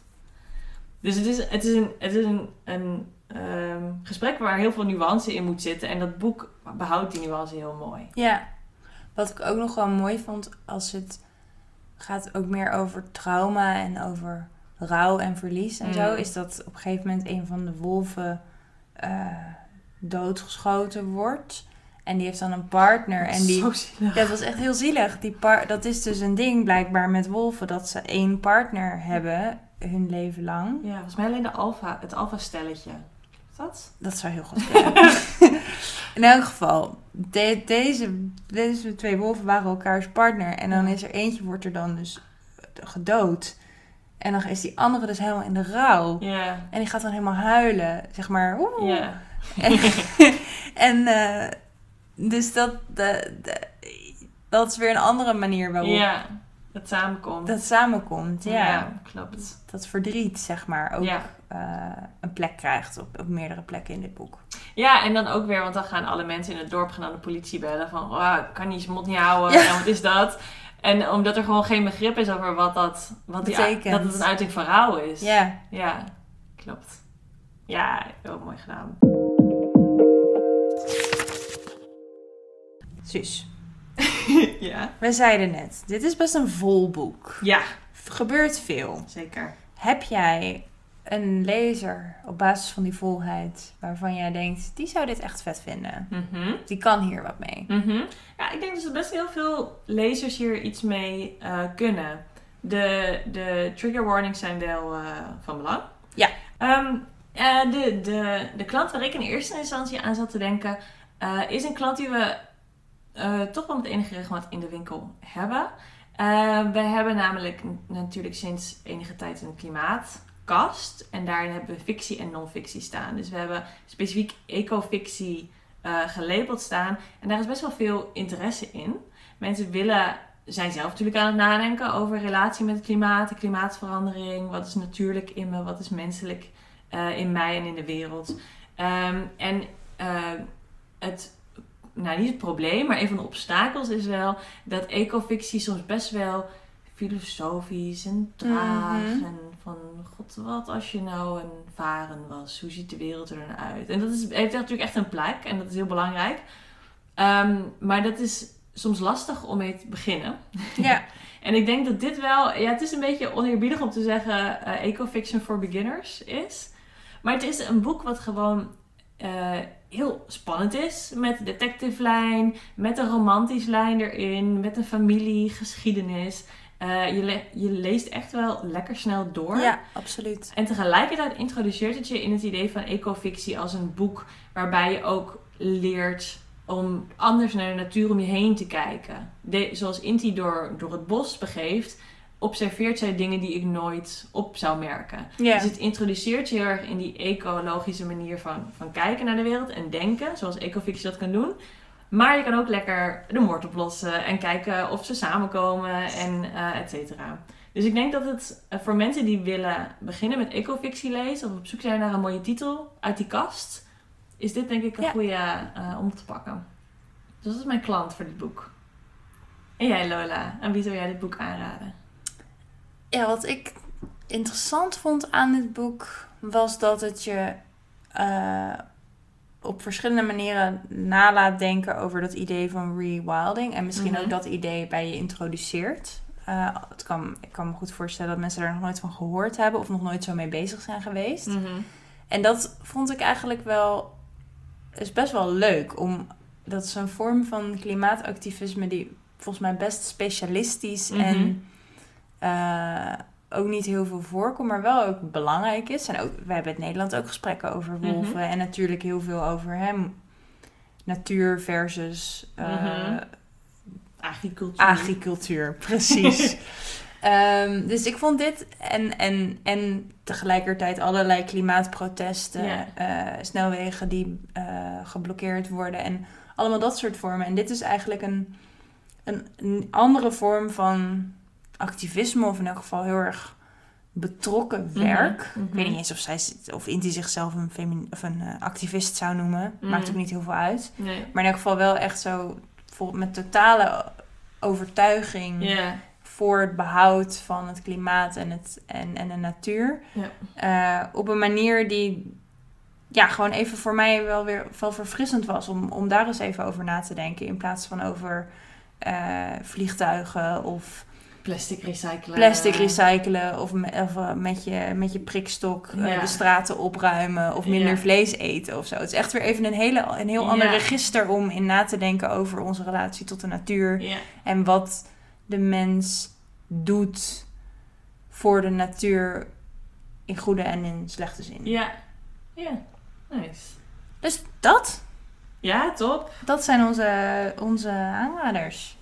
Dus het is, het is een, het is een, een ehm, gesprek waar heel veel nuance in moet zitten. En dat boek behoudt die nuance heel mooi. Ja, wat ik ook nog wel mooi vond als het gaat ook meer over trauma en over rouw en verlies en Mm. zo, is dat op een gegeven moment een van de wolven eh, doodgeschoten wordt. En die heeft dan een partner en die... Zo zielig. Ja, dat was echt heel zielig. Die par dat is dus een ding blijkbaar met wolven, dat ze één partner hebben hun leven lang. Ja, volgens mij alleen de alfa, het alfa-stelletje. Dat? Dat zou heel goed kunnen. [laughs] In elk geval, de- deze, deze twee wolven waren elkaars partner. En dan is er eentje, wordt er dan dus gedood. En dan is die andere dus helemaal in de rouw. Ja. En die gaat dan helemaal huilen, zeg maar. Oeh. Ja. En, [laughs] en eh, dus dat, de, de- dat is weer een andere manier waarop Ja. Het samenkomt. dat samenkomt. Ja. klopt. Dat verdriet, zeg maar, ook Ja. eh, een plek krijgt op, op meerdere plekken in dit boek. Ja, en dan ook weer, want dan gaan alle mensen in het dorp gaan aan de politie bellen van, oh, ik kan niet zijn mond niet houden, Ja. en wat is dat? En omdat er gewoon geen begrip is over wat dat wat die, Betekent. dat het een uiting van rouw is. Ja. Ja, klopt. Ja, heel mooi gedaan. Sus, [laughs] ja. we zeiden net, dit is best een vol boek. Ja, gebeurt veel. zeker. Heb jij een lezer op basis van die volheid waarvan jij denkt, die zou dit echt vet vinden? Mhm. Die kan hier wat mee. Mhm. Ja, ik denk dat er best heel veel lezers hier iets mee eh, kunnen. De, de trigger warnings zijn wel eh, van belang. Ja. Ehm, eh, de, de, de klant waar ik in eerste instantie aan zat te denken, is een klant die we eh, toch wel met enige regelmaat in de winkel hebben. Eh, we hebben namelijk natuurlijk sinds enige tijd een klimaatkast. En daarin hebben we fictie en non-fictie staan. Dus we hebben specifiek ecofictie eh gelabeld staan. En daar is best wel veel interesse in. Mensen willen, zijn zelf natuurlijk aan het nadenken over relatie met het klimaat, de klimaatverandering. Wat is natuurlijk in me, wat is menselijk in mij en in de wereld. Ehm, en het, nou niet het probleem, maar een van de obstakels is wel dat ecofictie soms best wel filosofisch en traag Mhm. en van god wat als je nou een varen was, hoe ziet de wereld er dan uit? En dat is, heeft natuurlijk echt een plek en dat is heel belangrijk. Ehm, maar dat is soms lastig om mee te beginnen. Ja. [laughs] En ik denk dat dit wel, ja, het is een beetje oneerbiedig om te zeggen eh ecofiction for beginners is. Maar het is een boek wat gewoon eh, heel spannend is. Met een detective lijn, met een romantisch lijn erin, met een familie, geschiedenis. Eh, je, le- je leest echt wel lekker snel door. ja, absoluut. En tegelijkertijd introduceert het je in het idee van ecofictie als een boek waarbij je ook leert om anders naar de natuur om je heen te kijken. De, zoals Inti door, door het bos begeeft, observeert zij dingen die ik nooit op zou merken. Dus het introduceert je heel erg in die ecologische manier van, van kijken naar de wereld en denken, zoals ecofictie dat kan doen. Maar je kan ook lekker de moord oplossen en kijken of ze samenkomen en eh et cetera. Dus ik denk dat het eh, voor mensen die willen beginnen met ecofictie lezen of op zoek zijn naar een mooie titel uit die kast, is dit denk ik een Ja. goede eh, om te pakken. Dus dat is mijn klant voor dit boek. En jij Lola, aan wie zou jij dit boek aanraden? Ja, wat ik interessant vond aan dit boek was dat het je eh, op verschillende manieren nalaat denken over dat idee van rewilding. En misschien Mhm. ook dat idee bij je introduceert. Eh, het kan, ik kan me goed voorstellen dat mensen daar nog nooit van gehoord hebben of nog nooit zo mee bezig zijn geweest. En dat vond ik eigenlijk wel, is best wel leuk. Om, dat is een vorm van klimaatactivisme die volgens mij best specialistisch Mhm. en eh, ook niet heel veel voorkomt, maar wel ook belangrijk is. En ook, we hebben in Nederland ook gesprekken over wolven Mhm. en natuurlijk heel veel over hem. Natuur versus eh, Mhm. Agricultuur. agricultuur, precies. [laughs] Ehm, dus ik vond dit en, en, en tegelijkertijd allerlei klimaatprotesten, Ja. eh, snelwegen die geblokkeerd worden en allemaal dat soort vormen. En dit is eigenlijk een, een, een andere vorm van activisme, of in elk geval heel erg betrokken Mhm, werk. mhm. Ik weet niet eens of, zij, of Inti zichzelf een, of een eh, activist zou noemen. Mhm. Maakt ook niet heel veel uit. Nee. Maar in elk geval wel echt zo met totale overtuiging voor het behoud van het klimaat en, het, en, en de natuur. Eh, op een manier die ja, gewoon even voor mij wel weer wel verfrissend was om, om daar eens even over na te denken. In plaats van over eh, vliegtuigen of Plastic recyclen. plastic recyclen of, me- of eh, met, je, met je prikstok eh, Ja. de straten opruimen of minder Ja. vlees eten of zo. Het is echt weer even een, hele, een heel ander Ja. register om in na te denken over onze relatie tot de natuur. En wat de mens doet voor de natuur in goede en in slechte zin. Ja. Ja. Nice. Dus dat, Ja, top. dat zijn onze, onze aanraders.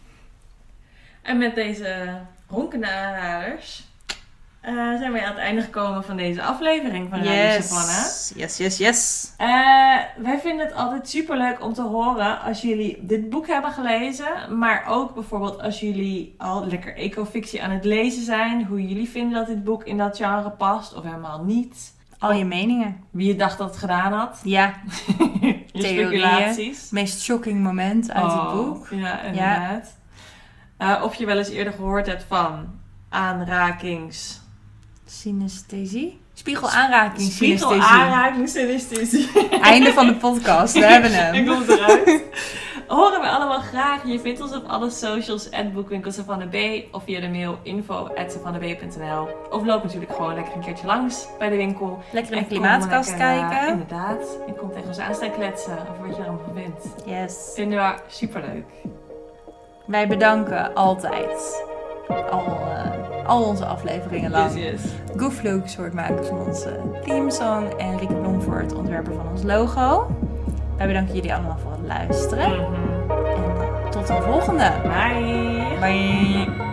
En met deze ronkende aanraders eh, zijn wij aan het einde gekomen van deze aflevering van Radio Savannah. yes, yes, yes. Eh, wij vinden het altijd super leuk om te horen als jullie dit boek hebben gelezen. Maar ook bijvoorbeeld als jullie al lekker ecofictie aan het lezen zijn. Hoe jullie vinden dat dit boek in dat genre past of helemaal niet. Al je meningen. Wie je dacht dat het gedaan had. Ja, [laughs] je Theorieën. speculaties. het meest shocking moment uit het Oh, boek. Ja, inderdaad. Eh, of je wel eens eerder gehoord hebt van aanrakings... Synesthesie? Spiegelaanraking, Spiegel synesthesie. [laughs] Einde van de podcast, we hebben [laughs] Ik hem. kom eruit. Horen we allemaal graag. Je vindt ons op alle socials, at boekwinkel Savannah B. Of via de mail info. Of loop natuurlijk gewoon lekker een keertje langs bij de winkel. Lekker in de En klimaatkast eh, kijken. inderdaad. En kom tegen ons aan staan kletsen over wat je er allemaal vindt. Yes. Vinden we super leuk. Wij bedanken altijd. Al, eh, al onze afleveringen lang. Yes, yes. Gooflook soort makers van onze themesong. En Rick Blom voor het ontwerpen van ons logo. Wij bedanken jullie allemaal voor het luisteren. Mhm. En eh, tot een volgende. Bye. Bye.